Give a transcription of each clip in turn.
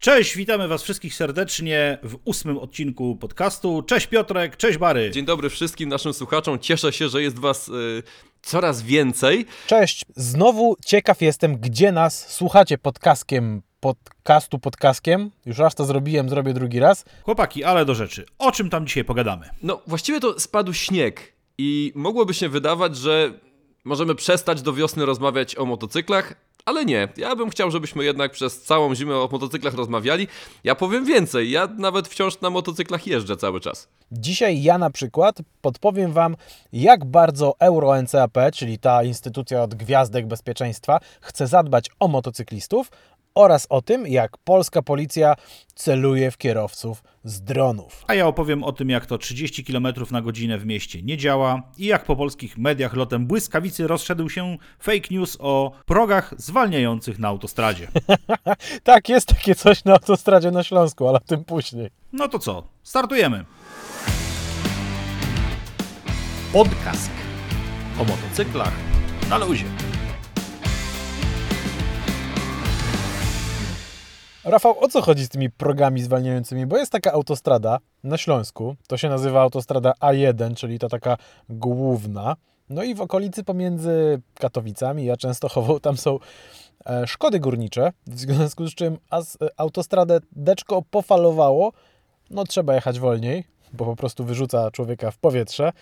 Cześć, witamy Was wszystkich serdecznie w ósmym odcinku podcastu. Cześć Piotrek, cześć Bary. Dzień dobry wszystkim naszym słuchaczom. Cieszę się, że jest Was y, coraz więcej. Cześć, znowu ciekaw jestem, gdzie nas słuchacie podcastkiem, podcastu podcastkiem. Już raz to zrobiłem, zrobię drugi raz. Chłopaki, ale do rzeczy. O czym tam dzisiaj pogadamy? No, właściwie to spadł śnieg i mogłoby się wydawać, że możemy przestać do wiosny rozmawiać o motocyklach, ale nie, ja bym chciał, żebyśmy jednak przez całą zimę o motocyklach rozmawiali. Ja powiem więcej, ja nawet wciąż na motocyklach jeżdżę cały czas. Dzisiaj ja na przykład podpowiem Wam, jak bardzo Euro NCAP, czyli ta instytucja od gwiazdek bezpieczeństwa, chce zadbać o motocyklistów oraz o tym, jak polska policja celuje w kierowców z dronów. A ja opowiem o tym, jak to 30 km na godzinę w mieście nie działa i jak po polskich mediach lotem błyskawicy rozszedł się fake news o progach zwalniających na autostradzie. tak, jest takie coś na autostradzie na Śląsku, ale o tym później. No to co, startujemy. Podcast o motocyklach na luzie. Rafał, o co chodzi z tymi progami zwalniającymi? Bo jest taka autostrada na Śląsku, to się nazywa autostrada A1, czyli ta taka główna. No i w okolicy pomiędzy Katowicami a Częstochową tam są e, szkody górnicze, w związku z czym e, autostradę deczko pofalowało, no trzeba jechać wolniej, bo po prostu wyrzuca człowieka w powietrze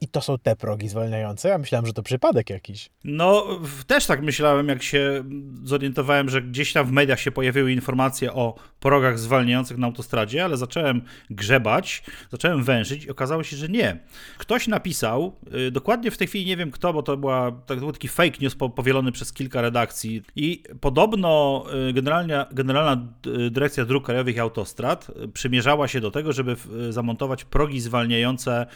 i to są te progi zwalniające? Ja myślałem, że to przypadek jakiś. No, też tak myślałem, jak się zorientowałem, że gdzieś tam w mediach się pojawiły informacje o progach zwalniających na autostradzie, ale zacząłem grzebać, zacząłem wężyć i okazało się, że nie. Ktoś napisał, y, dokładnie w tej chwili nie wiem kto, bo to, była, to był taki fake news powielony przez kilka redakcji i podobno y, generalnia, Generalna Dyrekcja Dróg Krajowych i Autostrad y, przymierzała się do tego, żeby zamontować progi zwalniające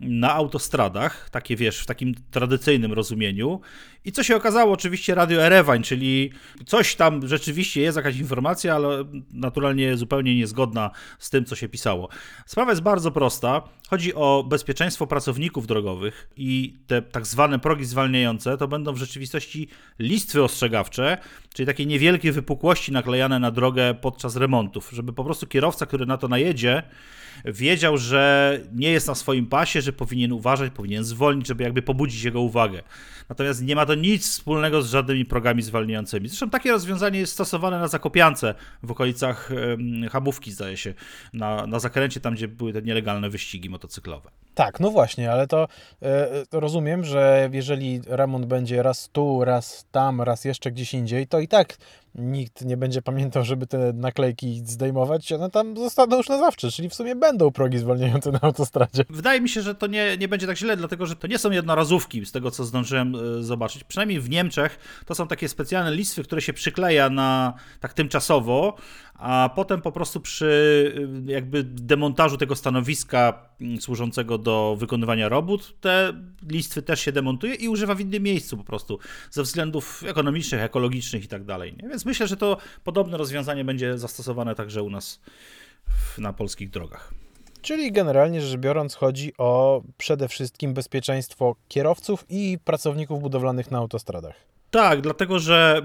na autostradach, takie wiesz, w takim tradycyjnym rozumieniu. I co się okazało, oczywiście Radio Erewań, czyli coś tam rzeczywiście jest jakaś informacja, ale naturalnie zupełnie niezgodna z tym, co się pisało. Sprawa jest bardzo prosta. Chodzi o bezpieczeństwo pracowników drogowych i te tak zwane progi zwalniające to będą w rzeczywistości listwy ostrzegawcze, czyli takie niewielkie wypukłości naklejane na drogę podczas remontów, żeby po prostu kierowca, który na to najedzie, wiedział, że nie jest na swoim pasie, że powinien uważać, powinien zwolnić, żeby jakby pobudzić jego uwagę. Natomiast nie ma to nic wspólnego z żadnymi progami zwalniającymi. Zresztą takie rozwiązanie jest stosowane na Zakopiance w okolicach Hamówki, zdaje się, na, na zakręcie tam, gdzie były te nielegalne wyścigi motocyklowe. Tak, no właśnie, ale to, to rozumiem, że jeżeli remont będzie raz tu, raz tam, raz jeszcze gdzieś indziej, to i tak nikt nie będzie pamiętał, żeby te naklejki zdejmować, one tam zostaną już na zawsze, czyli w sumie będą progi zwalniające na autostradzie. Wydaje mi się, że to nie, nie będzie tak źle, dlatego że to nie są jednorazówki, z tego co zdążyłem e, zobaczyć. Przynajmniej w Niemczech to są takie specjalne listwy, które się przykleja na tak tymczasowo, a potem po prostu przy y, jakby demontażu tego stanowiska służącego do wykonywania robót, te listwy też się demontuje i używa w innym miejscu po prostu, ze względów ekonomicznych, ekologicznych i tak dalej. Więc myślę, że to podobne rozwiązanie będzie zastosowane także u nas na polskich drogach. Czyli generalnie rzecz biorąc chodzi o przede wszystkim bezpieczeństwo kierowców i pracowników budowlanych na autostradach. Tak, dlatego że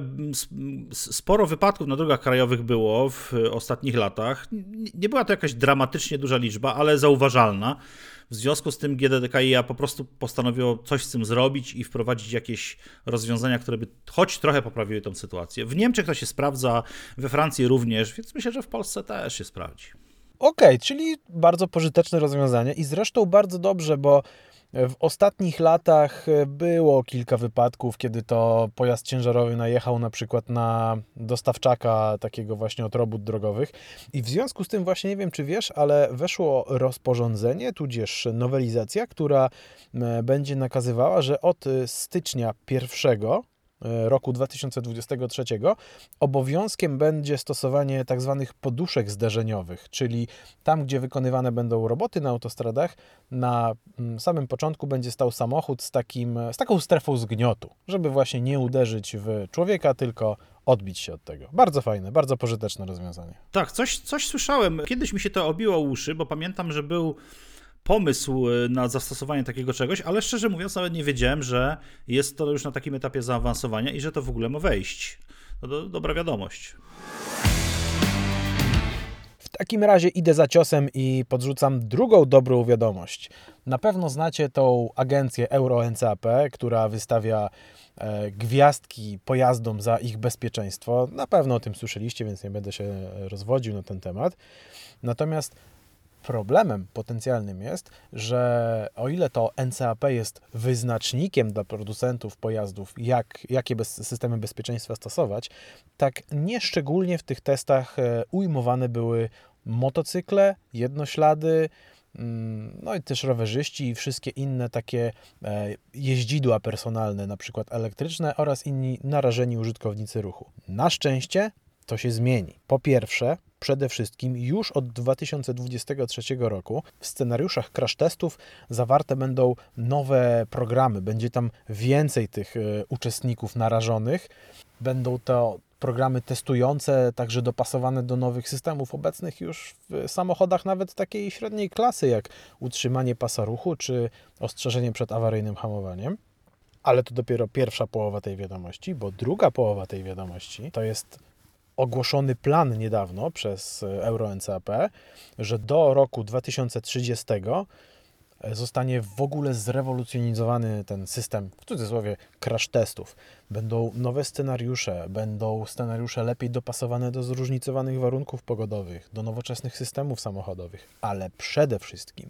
sporo wypadków na drogach krajowych było w ostatnich latach. Nie była to jakaś dramatycznie duża liczba, ale zauważalna. W związku z tym GDDKiA po prostu postanowiło coś z tym zrobić i wprowadzić jakieś rozwiązania, które by choć trochę poprawiły tę sytuację. W Niemczech to się sprawdza, we Francji również, więc myślę, że w Polsce też się sprawdzi. Okej, okay, czyli bardzo pożyteczne rozwiązanie i zresztą bardzo dobrze, bo w ostatnich latach było kilka wypadków, kiedy to pojazd ciężarowy najechał na przykład na dostawczaka takiego właśnie od robót drogowych. I w związku z tym właśnie nie wiem czy wiesz, ale weszło rozporządzenie, tudzież nowelizacja, która e, będzie nakazywała, że od stycznia pierwszego E, roku 2023 obowiązkiem będzie stosowanie tzw. Tak poduszek zderzeniowych, czyli tam, gdzie wykonywane będą roboty na autostradach, na mm, samym początku będzie stał samochód z, takim, z taką strefą zgniotu, żeby właśnie nie uderzyć w człowieka, tylko odbić się od tego. Bardzo fajne, bardzo pożyteczne rozwiązanie. Tak, coś, coś słyszałem. Kiedyś mi się to obiło uszy, bo pamiętam, że był pomysł y, na zastosowanie takiego czegoś, ale szczerze mówiąc nawet nie wiedziałem, że jest to już na takim etapie zaawansowania i że to w ogóle ma wejść. No to dobra wiadomość. takim razie idę za ciosem i podrzucam drugą dobrą wiadomość. Na pewno znacie tą agencję Euro NCAP, która wystawia e, gwiazdki pojazdom za ich bezpieczeństwo. Na pewno o tym słyszeliście, więc nie będę się rozwodził na ten temat. Natomiast problemem potencjalnym jest, że o ile to NCAP jest wyznacznikiem dla producentów pojazdów, jak, jakie bez, systemy bezpieczeństwa stosować, tak nieszczególnie w tych testach e, ujmowane były motocykle, jednoślady, mm, no i też rowerzyści i wszystkie inne takie e, jeździdła personalne, na przykład elektryczne oraz inni narażeni użytkownicy ruchu. Na szczęście to się zmieni. Po pierwsze, przede wszystkim już od 2023 roku w scenariuszach crash testów zawarte będą nowe programy. Będzie tam więcej tych e, uczestników narażonych. Będą to programy testujące, także dopasowane do nowych systemów obecnych już w samochodach nawet takiej średniej klasy, jak utrzymanie pasa ruchu czy ostrzeżenie przed awaryjnym hamowaniem. Ale to dopiero pierwsza połowa tej wiadomości, bo druga połowa tej wiadomości to jest ogłoszony plan niedawno przez Euro NCAP, że do roku 2030 zostanie w ogóle zrewolucjonizowany ten system, w cudzysłowie, crash testów. Będą nowe scenariusze, będą scenariusze lepiej dopasowane do zróżnicowanych warunków pogodowych, do nowoczesnych systemów samochodowych, ale przede wszystkim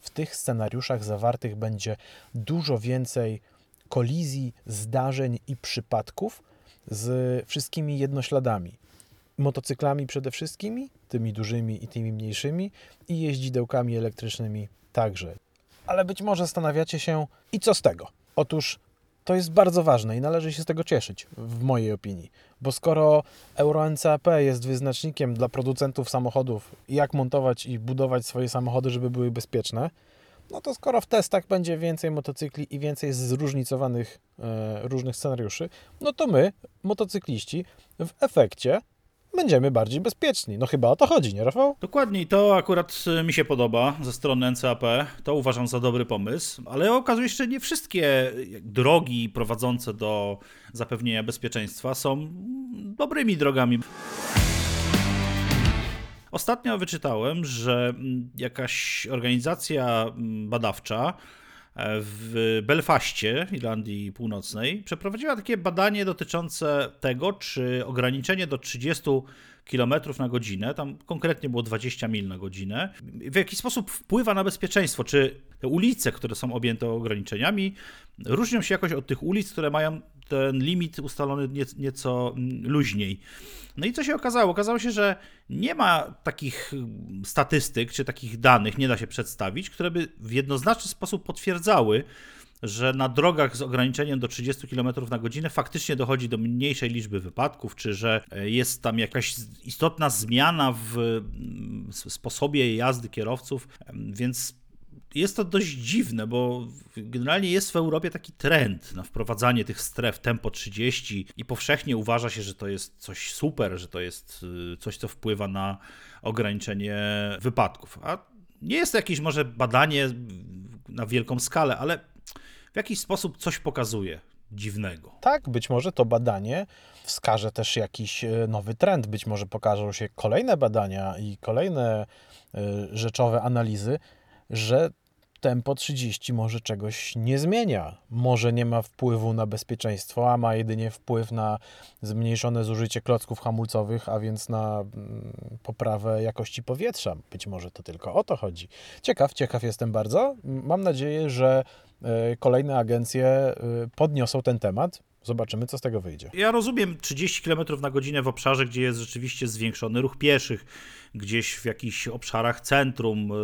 w tych scenariuszach zawartych będzie dużo więcej kolizji, zdarzeń i przypadków z wszystkimi jednośladami. Motocyklami przede wszystkim, tymi dużymi i tymi mniejszymi, i jeździdełkami elektrycznymi także. Ale być może zastanawiacie się, i co z tego? Otóż to jest bardzo ważne i należy się z tego cieszyć, w mojej opinii. Bo skoro Euro NCAP jest wyznacznikiem dla producentów samochodów, jak montować i budować swoje samochody, żeby były bezpieczne, no to skoro w testach będzie więcej motocykli i więcej zróżnicowanych e, różnych scenariuszy, no to my, motocykliści, w efekcie będziemy bardziej bezpieczni. No chyba o to chodzi, nie Rafał? Dokładnie, i to akurat y, mi się podoba ze strony NCAP. To uważam za dobry pomysł, ale okazuje się, że nie wszystkie y, drogi prowadzące do zapewnienia bezpieczeństwa są dobrymi drogami. Ostatnio wyczytałem, że mm, jakaś organizacja mm, badawcza e, w Belfaście, Irlandii Północnej, przeprowadziła takie badanie dotyczące tego, czy ograniczenie do 30 km na godzinę, tam konkretnie było 20 mil na godzinę, w jaki sposób wpływa na bezpieczeństwo, czy te ulice, które są objęte ograniczeniami, różnią się jakoś od tych ulic, które mają ten limit ustalony nieco luźniej. No i co się okazało? Okazało się, że nie ma takich statystyk czy takich danych, nie da się przedstawić, które by w jednoznaczny sposób potwierdzały, że na drogach z ograniczeniem do 30 km na godzinę faktycznie dochodzi do mniejszej liczby wypadków, czy że jest tam jakaś istotna zmiana w sposobie jazdy kierowców, więc jest to dość dziwne, bo generalnie jest w Europie taki trend na wprowadzanie tych stref tempo 30 i powszechnie uważa się, że to jest coś super, że to jest y, coś, co wpływa na ograniczenie wypadków. A nie jest to jakieś może badanie na wielką skalę, ale w jakiś sposób coś pokazuje dziwnego. Tak, być może to badanie wskaże też jakiś y, nowy trend. Być może pokażą się kolejne badania i kolejne y, rzeczowe analizy, że tempo 30 może czegoś nie zmienia. Może nie ma wpływu na bezpieczeństwo, a ma jedynie wpływ na zmniejszone zużycie klocków hamulcowych, a więc na mm, poprawę jakości powietrza. Być może to tylko o to chodzi. Ciekaw, ciekaw jestem bardzo. Mam nadzieję, że e, kolejne agencje e, podniosą ten temat. Zobaczymy, co z tego wyjdzie. Ja rozumiem 30 km na godzinę w obszarze, gdzie jest rzeczywiście zwiększony ruch pieszych, gdzieś w jakichś obszarach centrum, y,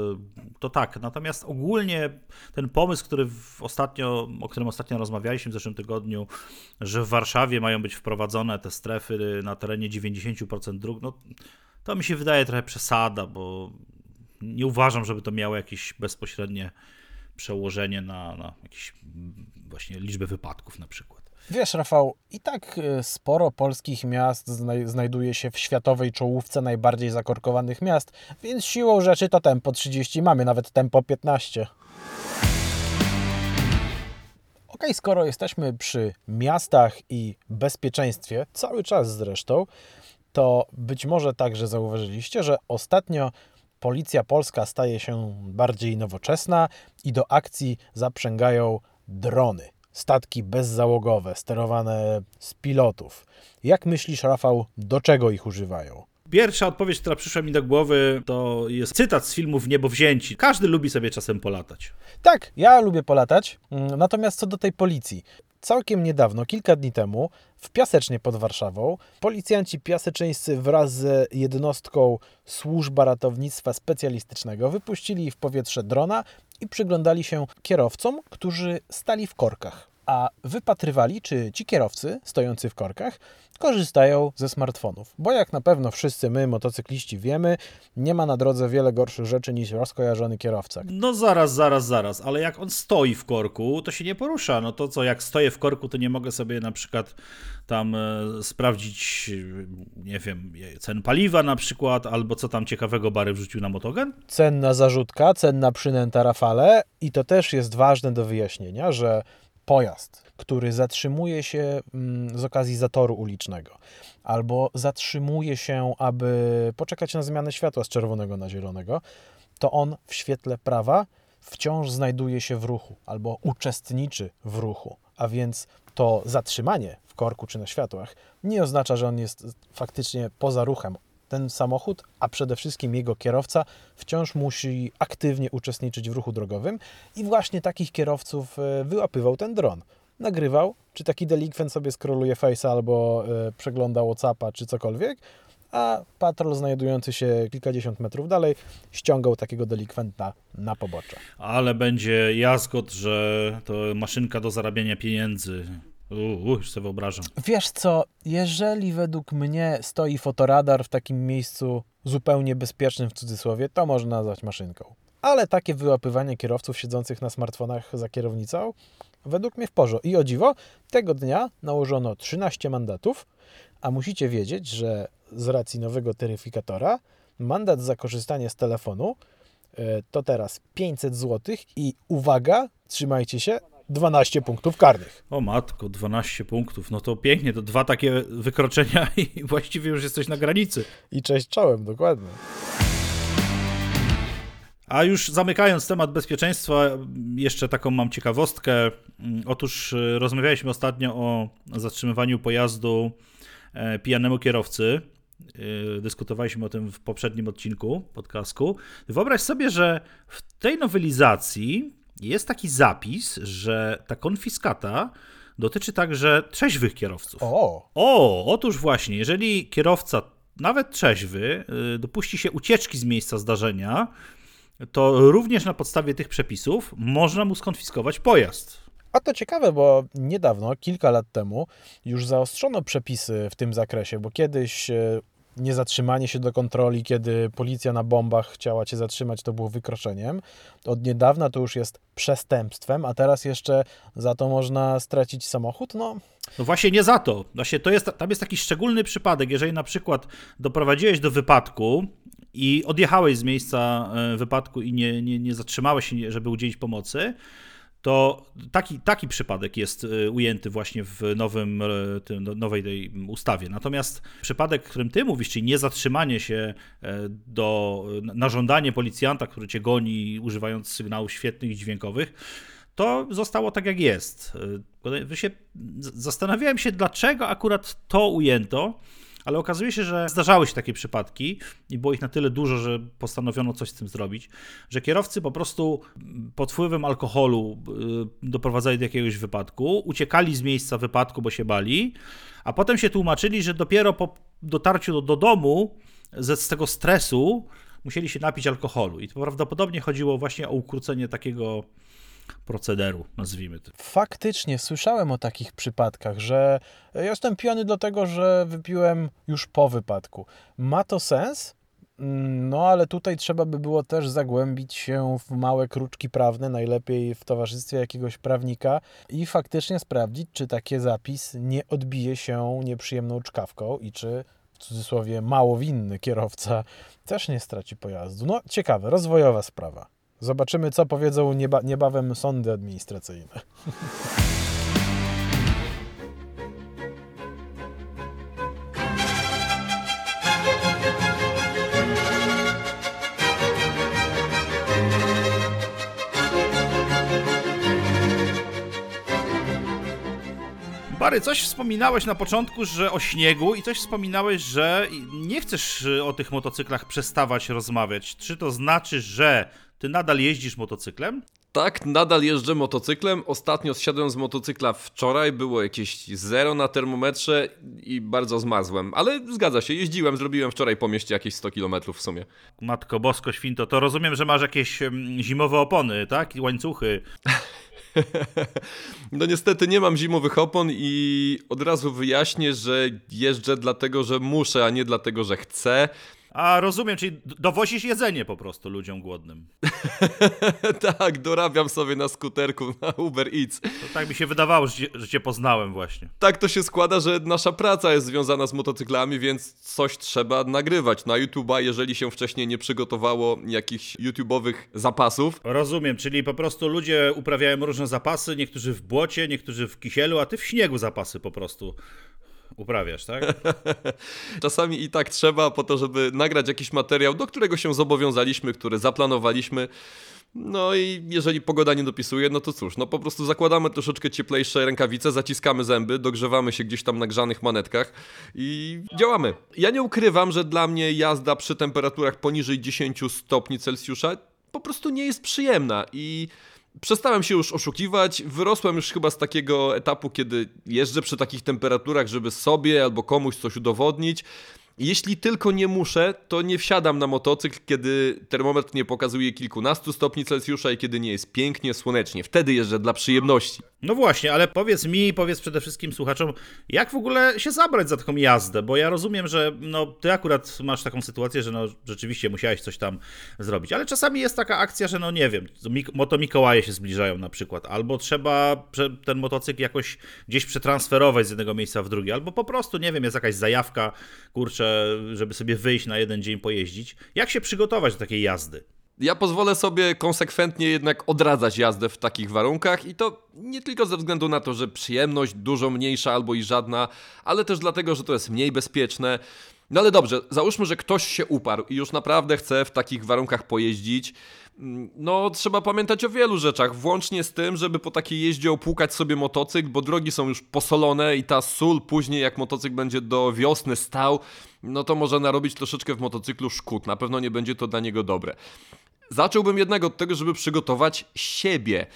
to tak. Natomiast ogólnie ten pomysł, który ostatnio, o którym ostatnio rozmawialiśmy w zeszłym tygodniu, że w Warszawie mają być wprowadzone te strefy na terenie 90% dróg, no to mi się wydaje trochę przesada, bo nie uważam, żeby to miało jakieś bezpośrednie przełożenie na, na jakieś właśnie liczbę wypadków na przykład. Wiesz, Rafał, i tak e, sporo polskich miast znajduje się w światowej czołówce najbardziej zakorkowanych miast, więc siłą rzeczy to tempo 30 mamy, nawet tempo 15. Ok, skoro jesteśmy przy miastach i bezpieczeństwie, cały czas zresztą, to być może także zauważyliście, że ostatnio policja polska staje się bardziej nowoczesna i do akcji zaprzęgają drony. Statki bezzałogowe, sterowane z pilotów. Jak myślisz, Rafał, do czego ich używają? Pierwsza odpowiedź, która przyszła mi do głowy, to jest cytat z filmów Niebowzięci. Każdy lubi sobie czasem polatać. Tak, ja lubię polatać. Mm, Natomiast co do tej policji. Całkiem niedawno, kilka dni temu, w Piasecznie pod Warszawą, policjanci piaseczyńscy wraz z jednostką Służba Ratownictwa Specjalistycznego wypuścili w powietrze drona i przyglądali się kierowcom, którzy stali w korkach. A wypatrywali, czy ci kierowcy stojący w korkach korzystają ze smartfonów. Bo jak na pewno wszyscy my, motocykliści, wiemy, nie ma na drodze wiele gorszych rzeczy niż rozkojarzony kierowca. No zaraz, zaraz, zaraz, ale jak on stoi w korku, to się nie porusza. No to co, jak stoję w korku, to nie mogę sobie na przykład tam e, sprawdzić, nie wiem, cen paliwa na przykład, albo co tam ciekawego Bary wrzucił na motogen? cenna zarzutka, cenna przynęta Rafale i to też jest ważne do wyjaśnienia, że pojazd, który zatrzymuje się mm, z okazji zatoru ulicznego. Albo zatrzymuje się, aby poczekać na zmianę światła z czerwonego na zielonego, to on w świetle prawa wciąż znajduje się w ruchu albo uczestniczy w ruchu, a więc to zatrzymanie w korku czy na światłach nie oznacza, że on jest faktycznie poza ruchem. Ten samochód, a przede wszystkim jego kierowca, wciąż musi aktywnie uczestniczyć w ruchu drogowym i właśnie takich kierowców e, wyłapywał ten dron. Nagrywał, czy taki delikwent sobie skroluje Face'a albo e, przegląda Whatsappa czy cokolwiek, a patrol znajdujący się kilkadziesiąt metrów dalej ściągał takiego delikwenta na pobocze. Ale będzie jazgot, że to maszynka do zarabiania pieniędzy. Uuu, już sobie wyobrażam. Wiesz co, jeżeli według mnie stoi fotoradar w takim miejscu zupełnie bezpiecznym w cudzysłowie, to można nazwać maszynką. Ale takie wyłapywanie kierowców siedzących na smartfonach za kierownicą, według mnie w porządku. I o dziwo, tego dnia nałożono 13 mandatów, a musicie wiedzieć, że z racji nowego taryfikatora mandat za korzystanie z telefonu e, to teraz 500 zł i uwaga, trzymajcie się, 12 punktów karnych. O matko, 12 punktów. No to pięknie, to dwa takie wykroczenia i właściwie już jesteś na granicy. I cześć czołem, dokładnie. A już zamykając temat bezpieczeństwa, jeszcze taką mam ciekawostkę. Otóż y, rozmawialiśmy ostatnio o zatrzymywaniu pojazdu e, pijanemu kierowcy. Y, Dyskutowaliśmy o tym w poprzednim odcinku podcastku. Wyobraź sobie, że w tej nowelizacji jest taki zapis, że ta konfiskata dotyczy także trzeźwych kierowców. O, O, otóż właśnie, jeżeli kierowca, nawet trzeźwy, y, dopuści się ucieczki z miejsca zdarzenia, to również na podstawie tych przepisów można mu skonfiskować pojazd. a to ciekawe, bo niedawno, kilka lat temu, już zaostrzono przepisy w tym zakresie, bo kiedyś e, niezatrzymanie się do kontroli, kiedy policja na bombach chciała cię zatrzymać, to było wykroczeniem. Od niedawna to już jest przestępstwem, a teraz jeszcze za to można stracić samochód. No, No właśnie nie za to. Właśnie to jest, tam jest taki szczególny przypadek, jeżeli na przykład doprowadziłeś do wypadku i odjechałeś z miejsca e, wypadku i nie, nie, nie zatrzymałeś się, żeby udzielić pomocy, to taki, taki przypadek jest e, ujęty właśnie w nowym, e, tym, no, nowej tej ustawie. Natomiast przypadek, o którym ty mówisz, czyli niezatrzymanie się e, do, na żądanie policjanta, który cię goni, używając sygnałów świetnych i dźwiękowych, to zostało tak jak jest. Z- zastanawiałem się, dlaczego akurat to ujęto, ale okazuje się, że zdarzały się takie przypadki i było ich na tyle dużo, że postanowiono coś z tym zrobić, że kierowcy po prostu pod wpływem alkoholu y, doprowadzali do jakiegoś wypadku, uciekali z miejsca wypadku, bo się bali, a potem się tłumaczyli, że dopiero po dotarciu do, do domu ze, z tego stresu musieli się napić alkoholu. I to prawdopodobnie chodziło właśnie o ukrócenie takiego procederu, nazwijmy to. faktycznie słyszałem o takich przypadkach, że jestem pijany dlatego, że wypiłem już po wypadku. Ma to sens? Mm, No, ale tutaj trzeba by było też zagłębić się w małe kruczki prawne, najlepiej w towarzystwie jakiegoś prawnika i faktycznie sprawdzić, czy taki zapis nie odbije się nieprzyjemną czkawką i czy w cudzysłowie mało winny kierowca też nie straci pojazdu. No, ciekawe, rozwojowa sprawa. Zobaczymy, co powiedzą nieba niebawem sądy administracyjne. Bary, coś wspominałeś na początku, że o śniegu i coś wspominałeś, że nie chcesz y, o tych motocyklach przestawać rozmawiać. Czy to znaczy, że ty nadal jeździsz motocyklem? Tak, nadal jeżdżę motocyklem. Ostatnio zsiadłem z motocykla wczoraj, było jakieś zero na termometrze i bardzo zmarzłem. Ale zgadza się, jeździłem, zrobiłem wczoraj po mieście jakieś 100 km w sumie. Matko Bosko Świnto, to rozumiem, że masz jakieś zimowe opony, tak? I łańcuchy. No niestety nie mam zimowych opon i od razu wyjaśnię, że jeżdżę dlatego, że muszę, a nie dlatego, że chcę. A rozumiem, czyli dowozisz jedzenie po prostu ludziom głodnym. tak, dorabiam sobie na skuterku na Uber Eats. To tak mi się wydawało, że cię, że cię poznałem właśnie. Tak to się składa, że nasza praca jest związana z motocyklami, więc coś trzeba nagrywać na YouTube'a, jeżeli się wcześniej nie przygotowało jakichś YouTube'owych zapasów. Rozumiem, czyli po prostu ludzie uprawiają różne zapasy, niektórzy w błocie, niektórzy w kisielu, a ty w śniegu zapasy po prostu uprawiasz, tak? Czasami i tak trzeba po to, żeby nagrać jakiś materiał, do którego się zobowiązaliśmy, który zaplanowaliśmy. No i jeżeli pogoda nie dopisuje, no to cóż, no po prostu zakładamy troszeczkę cieplejsze rękawice, zaciskamy zęby, dogrzewamy się gdzieś tam na grzanych manetkach i działamy. Ja nie ukrywam, że dla mnie jazda przy temperaturach poniżej 10 stopni Celsjusza po prostu nie jest przyjemna i Przestałem się już oszukiwać, wyrosłem już chyba z takiego etapu, kiedy jeżdżę przy takich temperaturach, żeby sobie albo komuś coś udowodnić. Jeśli tylko nie muszę, to nie wsiadam na motocykl, kiedy termometr nie pokazuje kilkunastu stopni Celsjusza i kiedy nie jest pięknie, słonecznie. Wtedy jeżdżę dla przyjemności. No właśnie, ale powiedz mi, powiedz przede wszystkim słuchaczom, jak w ogóle się zabrać za taką jazdę, bo ja rozumiem, że no, ty akurat masz taką sytuację, że no, rzeczywiście musiałeś coś tam zrobić, ale czasami jest taka akcja, że no nie wiem, moto Mikołaje się zbliżają na przykład, albo trzeba ten motocykl jakoś gdzieś przetransferować z jednego miejsca w drugie, albo po prostu, nie wiem, jest jakaś zajawka, kurczę, żeby sobie wyjść na jeden dzień pojeździć. Jak się przygotować do takiej jazdy? Ja pozwolę sobie konsekwentnie jednak odradzać jazdę w takich warunkach i to nie tylko ze względu na to, że przyjemność dużo mniejsza albo i żadna, ale też dlatego, że to jest mniej bezpieczne. No ale dobrze, załóżmy, że ktoś się uparł i już naprawdę chce w takich warunkach pojeździć. Mm, No, trzeba pamiętać o wielu rzeczach, włącznie z tym, żeby po takiej jeździe opłukać sobie motocykl, bo drogi są już posolone i ta sól później, jak motocykl będzie do wiosny stał, no to może narobić troszeczkę w motocyklu szkód. Na pewno nie będzie to dla niego dobre. Zacząłbym jednak od tego, żeby przygotować siebie.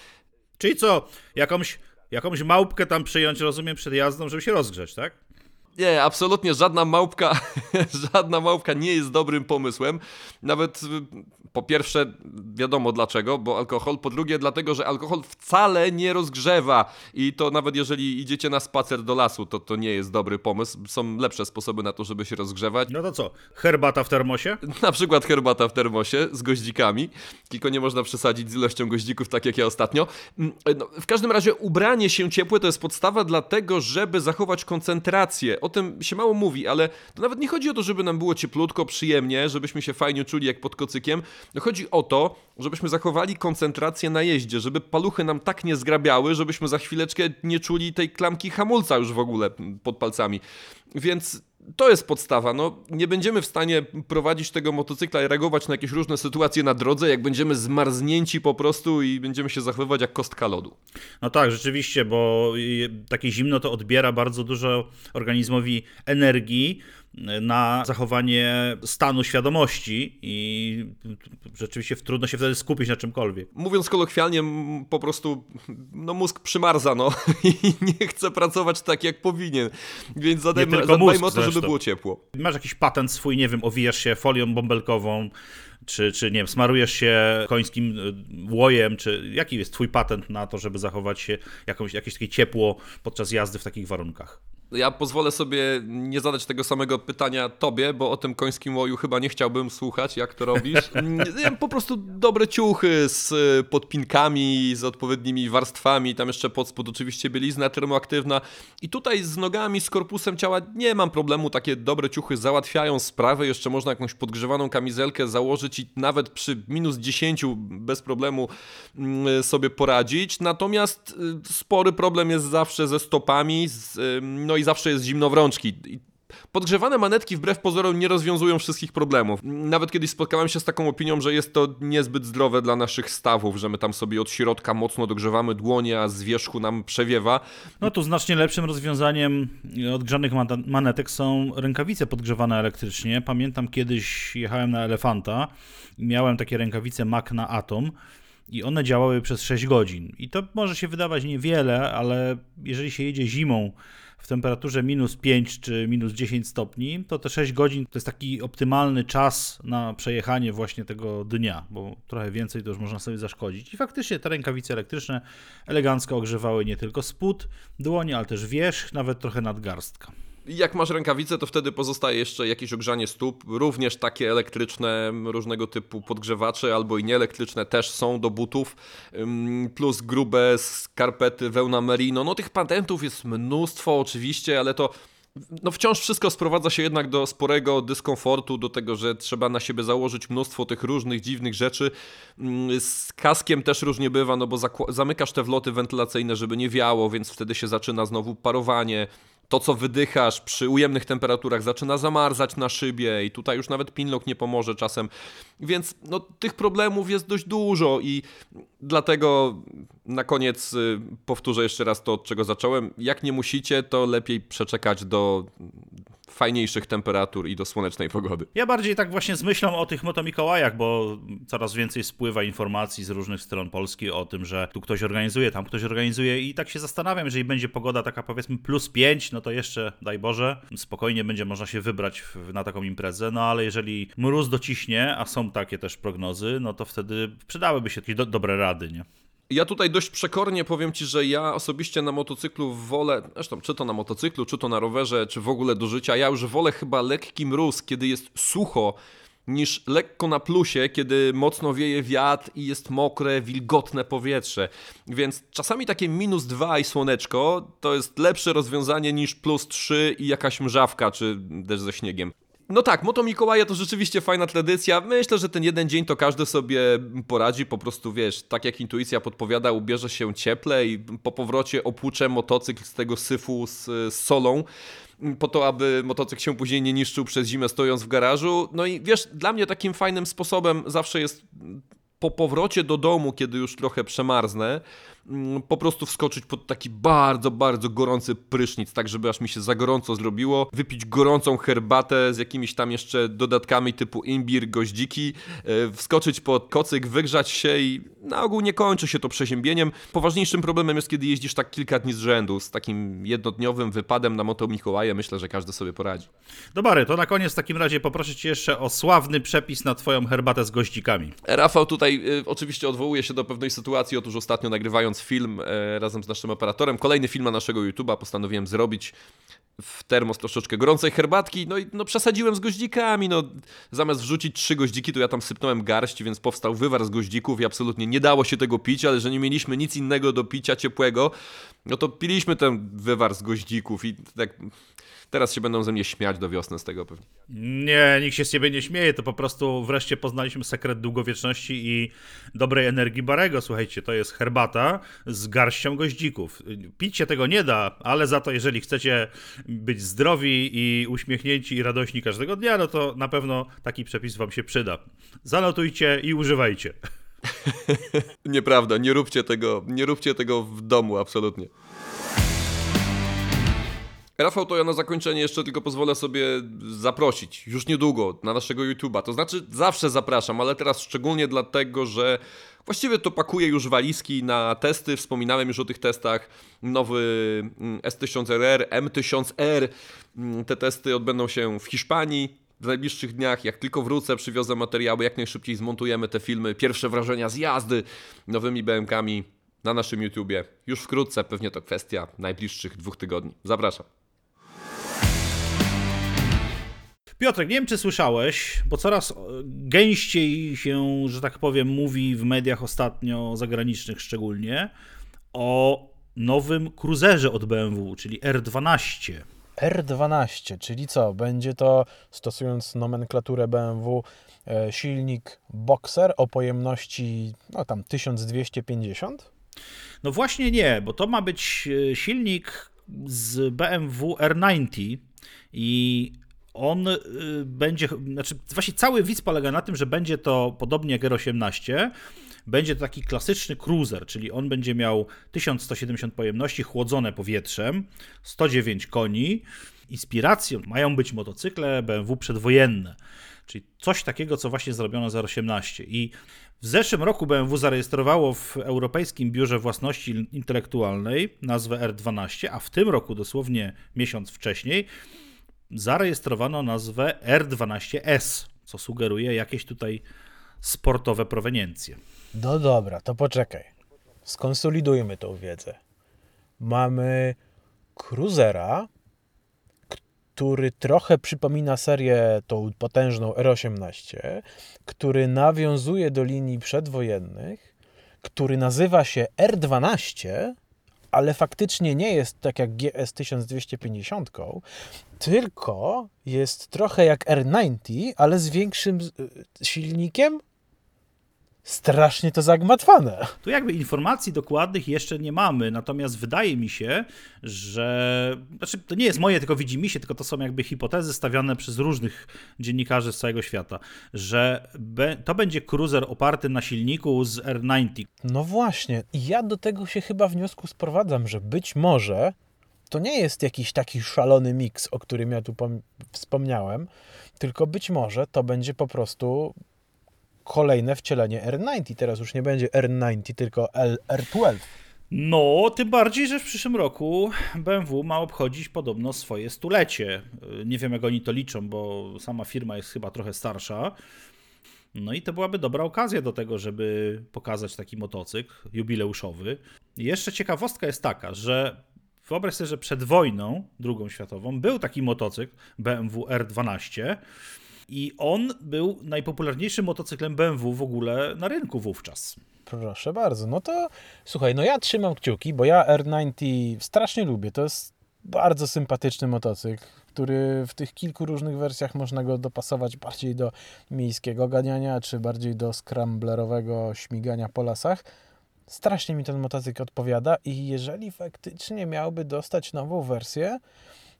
Czyli co, jakąś, jakąś małpkę tam przyjąć, rozumiem, przed jazdą, żeby się rozgrzać, tak? Nie, absolutnie żadna małpka, żadna małpka nie jest dobrym pomysłem. Nawet y, po pierwsze, wiadomo dlaczego, bo alkohol, po drugie dlatego, że alkohol wcale nie rozgrzewa i to nawet jeżeli idziecie na spacer do lasu, to to nie jest dobry pomysł. Są lepsze sposoby na to, żeby się rozgrzewać. No to co, herbata w termosie? Na przykład herbata w termosie z goździkami, tylko nie można przesadzić z ilością goździków, tak jak ja ostatnio. Mm, No, w każdym razie ubranie się ciepłe to jest podstawa dlatego, żeby zachować koncentrację. O tym się mało mówi, ale to nawet nie chodzi o to, żeby nam było cieplutko, przyjemnie, żebyśmy się fajnie czuli jak pod kocykiem. No, chodzi o to, żebyśmy zachowali koncentrację na jeździe, żeby paluchy nam tak nie zgrabiały, żebyśmy za chwileczkę nie czuli tej klamki hamulca już w ogóle pod palcami. Więc to jest podstawa. No, nie będziemy w stanie prowadzić tego motocykla i reagować na jakieś różne sytuacje na drodze, jak będziemy zmarznięci po prostu i będziemy się zachowywać jak kostka lodu. No tak, rzeczywiście, bo takie zimno to odbiera bardzo dużo organizmowi energii na zachowanie stanu świadomości i rzeczywiście trudno się wtedy skupić na czymkolwiek. Mówiąc kolokwialnie, po prostu no, mózg przymarza, no i nie chce pracować tak jak powinien. Więc zadajmy, zadbajmy mózg o to, żeby zresztą. było ciepło. Masz jakiś patent swój, nie wiem, owijasz się folią bąbelkową, czy, czy nie wiem, smarujesz się końskim y, łojem, czy jaki jest twój patent na to, żeby zachować się jakąś, jakieś takie ciepło podczas jazdy w takich warunkach? Ja pozwolę sobie nie zadać tego samego pytania tobie, bo o tym końskim łoju chyba nie chciałbym słuchać, jak to robisz. Po prostu dobre ciuchy z y, podpinkami, z odpowiednimi warstwami, tam jeszcze pod spód oczywiście bielizna termoaktywna. I tutaj z nogami, z korpusem ciała nie mam problemu, takie dobre ciuchy załatwiają sprawę, jeszcze można jakąś podgrzewaną kamizelkę założyć i nawet przy minus 10 bez problemu mm, sobie poradzić. Natomiast y, spory problem jest zawsze ze stopami, y, no i zawsze jest zimno w rączki. Podgrzewane manetki wbrew pozorom nie rozwiązują wszystkich problemów. Nawet kiedyś spotkałem się z taką opinią, że jest to niezbyt zdrowe dla naszych stawów, że my tam sobie od środka mocno dogrzewamy dłonie, a z wierzchu nam przewiewa. No tu znacznie lepszym rozwiązaniem odgrzanych man- manetek są rękawice podgrzewane elektrycznie. Pamiętam kiedyś jechałem na Elefanta i miałem takie rękawice Mac na Atom i one działały przez 6 godzin. I to może się wydawać niewiele, ale jeżeli się jedzie zimą w temperaturze minus 5 czy minus 10 stopni, to te 6 godzin to jest taki optymalny czas na przejechanie właśnie tego dnia, bo trochę więcej to już można sobie zaszkodzić. I faktycznie te rękawice elektryczne elegancko ogrzewały nie tylko spód dłoni, ale też wierzch, nawet trochę nadgarstka. Jak masz rękawice, to wtedy pozostaje jeszcze jakieś ogrzanie stóp, również takie elektryczne, różnego typu podgrzewacze, albo i nieelektryczne też są do butów, plus grube skarpety, wełna merino. No tych patentów jest mnóstwo oczywiście, ale to no wciąż wszystko sprowadza się jednak do sporego dyskomfortu, do tego, że trzeba na siebie założyć mnóstwo tych różnych dziwnych rzeczy. Z kaskiem też różnie bywa, no bo zamykasz te wloty wentylacyjne, żeby nie wiało, więc wtedy się zaczyna znowu parowanie. To, co wydychasz przy ujemnych temperaturach, zaczyna zamarzać na szybie, i tutaj już nawet pinlock nie pomoże czasem. Więc no, tych problemów jest dość dużo, i dlatego na koniec y, powtórzę jeszcze raz to, od czego zacząłem. Jak nie musicie, to lepiej przeczekać do fajniejszych temperatur i do słonecznej pogody. Ja bardziej tak właśnie z myślą o tych motomikołajach, bo coraz więcej spływa informacji z różnych stron Polski o tym, że tu ktoś organizuje, tam ktoś organizuje i tak się zastanawiam, jeżeli będzie pogoda taka powiedzmy plus 5, no to jeszcze daj Boże, spokojnie będzie można się wybrać na taką imprezę, no ale jeżeli mróz dociśnie, a są takie też prognozy, no to wtedy przydałyby się jakieś do, dobre rady, nie? Ja tutaj dość przekornie powiem Ci, że ja osobiście na motocyklu wolę, zresztą czy to na motocyklu, czy to na rowerze, czy w ogóle do życia, ja już wolę chyba lekki mróz, kiedy jest sucho, niż lekko na plusie, kiedy mocno wieje wiatr i jest mokre, wilgotne powietrze. Więc czasami takie minus 2 i słoneczko to jest lepsze rozwiązanie niż plus 3 i jakaś mrzawka, czy deszcz ze śniegiem. No tak, Moto Mikołaja to rzeczywiście fajna tradycja. Myślę, że ten jeden dzień to każdy sobie poradzi. Po prostu wiesz, tak jak intuicja podpowiada, ubierze się cieple i po powrocie opłucze motocykl z tego syfu z, z solą. Po to, aby motocykl się później nie niszczył przez zimę stojąc w garażu. No i wiesz, dla mnie takim fajnym sposobem zawsze jest po powrocie do domu, kiedy już trochę przemarznę, mm, po prostu wskoczyć pod taki bardzo, bardzo gorący prysznic, tak żeby aż mi się za gorąco zrobiło, wypić gorącą herbatę z jakimiś tam jeszcze dodatkami typu imbir, goździki, e, wskoczyć pod kocyk, wygrzać się i na ogół nie kończy się to przeziębieniem. Poważniejszym problemem jest, kiedy jeździsz tak kilka dni z rzędu, z takim jednodniowym wypadem na moto Mikołaja, myślę, że każdy sobie poradzi. Dobry, to na koniec w takim razie poproszę Cię jeszcze o sławny przepis na Twoją herbatę z goździkami. Rafał tutaj y, oczywiście odwołuje się do pewnej sytuacji. Otóż ostatnio nagrywając film e, razem z naszym operatorem, kolejny film na naszego YouTube'a, postanowiłem zrobić w termos troszeczkę gorącej herbatki. No i no, przesadziłem z goździkami. No, zamiast wrzucić trzy goździki, to ja tam sypnąłem garść, więc powstał wywar z goździków i absolutnie nie dało się tego pić, ale że nie mieliśmy nic innego do picia ciepłego, no to piliśmy ten wywar z goździków i tak. Teraz się będą ze mnie śmiać do wiosny z tego pewnie. Nie, nikt się z ciebie nie śmieje, to po prostu wreszcie poznaliśmy sekret długowieczności i dobrej energii Barego. Słuchajcie, to jest herbata z garścią goździków. Pić się tego nie da, ale za to jeżeli chcecie być zdrowi i uśmiechnięci i radośni każdego dnia, no to na pewno taki przepis wam się przyda. Zanotujcie i używajcie. Nieprawda, nie róbcie tego, nie róbcie tego w domu, absolutnie. Rafał, to ja na zakończenie jeszcze tylko pozwolę sobie zaprosić już niedługo na naszego YouTube'a. To znaczy zawsze zapraszam, ale teraz szczególnie dlatego, że właściwie to pakuję już walizki na testy. Wspominałem już o tych testach. Nowy mm, S1000RR, M1000R. Mm, Te testy odbędą się w Hiszpanii w najbliższych dniach. Jak tylko wrócę, przywiozę materiały, jak najszybciej zmontujemy te filmy. Pierwsze wrażenia z jazdy nowymi BMKami na naszym YouTubie. Już wkrótce, pewnie to kwestia najbliższych dwóch tygodni. Zapraszam. Piotrek, nie wiem czy słyszałeś, bo coraz gęściej się, że tak powiem, mówi w mediach ostatnio, zagranicznych szczególnie, o nowym cruiserze od BMW, czyli R12. R12, czyli co? Będzie to, stosując nomenklaturę BMW, e, silnik Boxer o pojemności no tam 1250? No właśnie nie, bo to ma być e, silnik z BMW R90, I on y, będzie, znaczy właśnie cały widz polega na tym, że będzie to podobnie jak R18, będzie to taki klasyczny cruiser, czyli on będzie miał 1170 pojemności chłodzone powietrzem, 109 koni. Inspiracją mają być motocykle BMW przedwojenne, czyli coś takiego, co właśnie zrobiono z R18. I w zeszłym roku BMW zarejestrowało w Europejskim Biurze Własności Intelektualnej nazwę R12, a w tym roku, dosłownie miesiąc wcześniej, zarejestrowano nazwę R12S, co sugeruje jakieś tutaj sportowe proweniencje. No dobra, to poczekaj. Skonsolidujmy tą wiedzę. Mamy Cruisera, który trochę przypomina serię tą potężną R18, który nawiązuje do linii przedwojennych, który nazywa się R12, ale faktycznie nie jest tak jak GS 1250, tylko jest trochę jak R90, ale z większym y, silnikiem, strasznie to zagmatwane. Tu jakby informacji dokładnych jeszcze nie mamy, natomiast wydaje mi się, że. Znaczy, to nie jest moje, tylko widzi mi się, tylko to są jakby hipotezy stawiane przez różnych dziennikarzy z całego świata, że be, to będzie cruiser oparty na silniku z R90. No właśnie, ja do tego się chyba wniosku sprowadzam, że być może to nie jest jakiś taki szalony miks, o którym ja tu pom- wspomniałem, tylko być może to będzie po prostu kolejne wcielenie R90. Teraz już nie będzie R90, tylko L- R12. No, tym bardziej, że w przyszłym roku BMW ma obchodzić podobno swoje stulecie. Nie wiem, jak oni to liczą, bo sama firma jest chyba trochę starsza. No i to byłaby dobra okazja do tego, żeby pokazać taki motocykl jubileuszowy. I jeszcze ciekawostka jest taka, że wyobraź sobie, że przed wojną drugą światową był taki motocykl BMW R12 i on był najpopularniejszym motocyklem BMW w ogóle na rynku wówczas. Proszę bardzo. No to słuchaj, no ja trzymam kciuki, bo ja R90 strasznie lubię. To jest bardzo sympatyczny motocykl, który w tych kilku różnych wersjach można go dopasować bardziej do miejskiego ganiania, czy bardziej do scramblerowego śmigania po lasach. Strasznie mi ten motocykl odpowiada i jeżeli faktycznie miałby dostać nową wersję,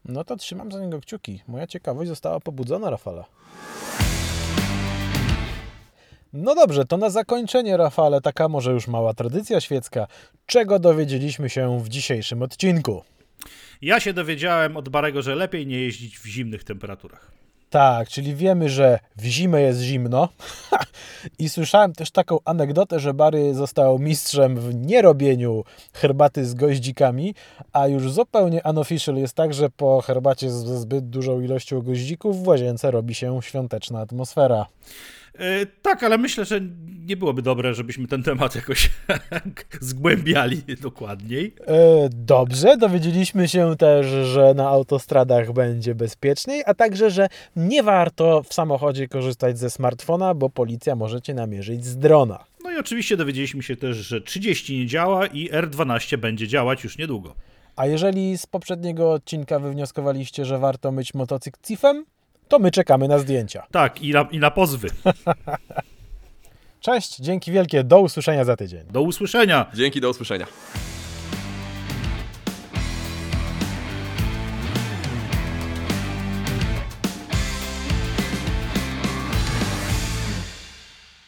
no to trzymam za niego kciuki. Moja ciekawość została pobudzona, Rafale. No dobrze, to na zakończenie, Rafale, taka może już mała tradycja świecka. Czego dowiedzieliśmy się w dzisiejszym odcinku? Ja się dowiedziałem od Barego, że lepiej nie jeździć w zimnych temperaturach. Tak, czyli wiemy, że w zimę jest zimno. I słyszałem też taką anegdotę, że Bary został mistrzem w nierobieniu herbaty z goździkami, a już zupełnie unofficial jest tak, że po herbacie ze zbyt dużą ilością goździków w łazience robi się świąteczna atmosfera. Yy, tak, ale myślę, że nie byłoby dobre, żebyśmy ten temat jakoś zgłębiali dokładniej. E, Dobrze, dowiedzieliśmy się też, że na autostradach będzie bezpieczniej, a także, że nie warto w samochodzie korzystać ze smartfona, bo policja może cię namierzyć z drona. No i oczywiście dowiedzieliśmy się też, że 30 nie działa i R12 będzie działać już niedługo. A jeżeli z poprzedniego odcinka wywnioskowaliście, że warto myć motocykl CIF-em, to my czekamy na zdjęcia. Tak, i na, i na pozwy. Cześć, dzięki wielkie, do usłyszenia za tydzień. Do usłyszenia. Dzięki, do usłyszenia.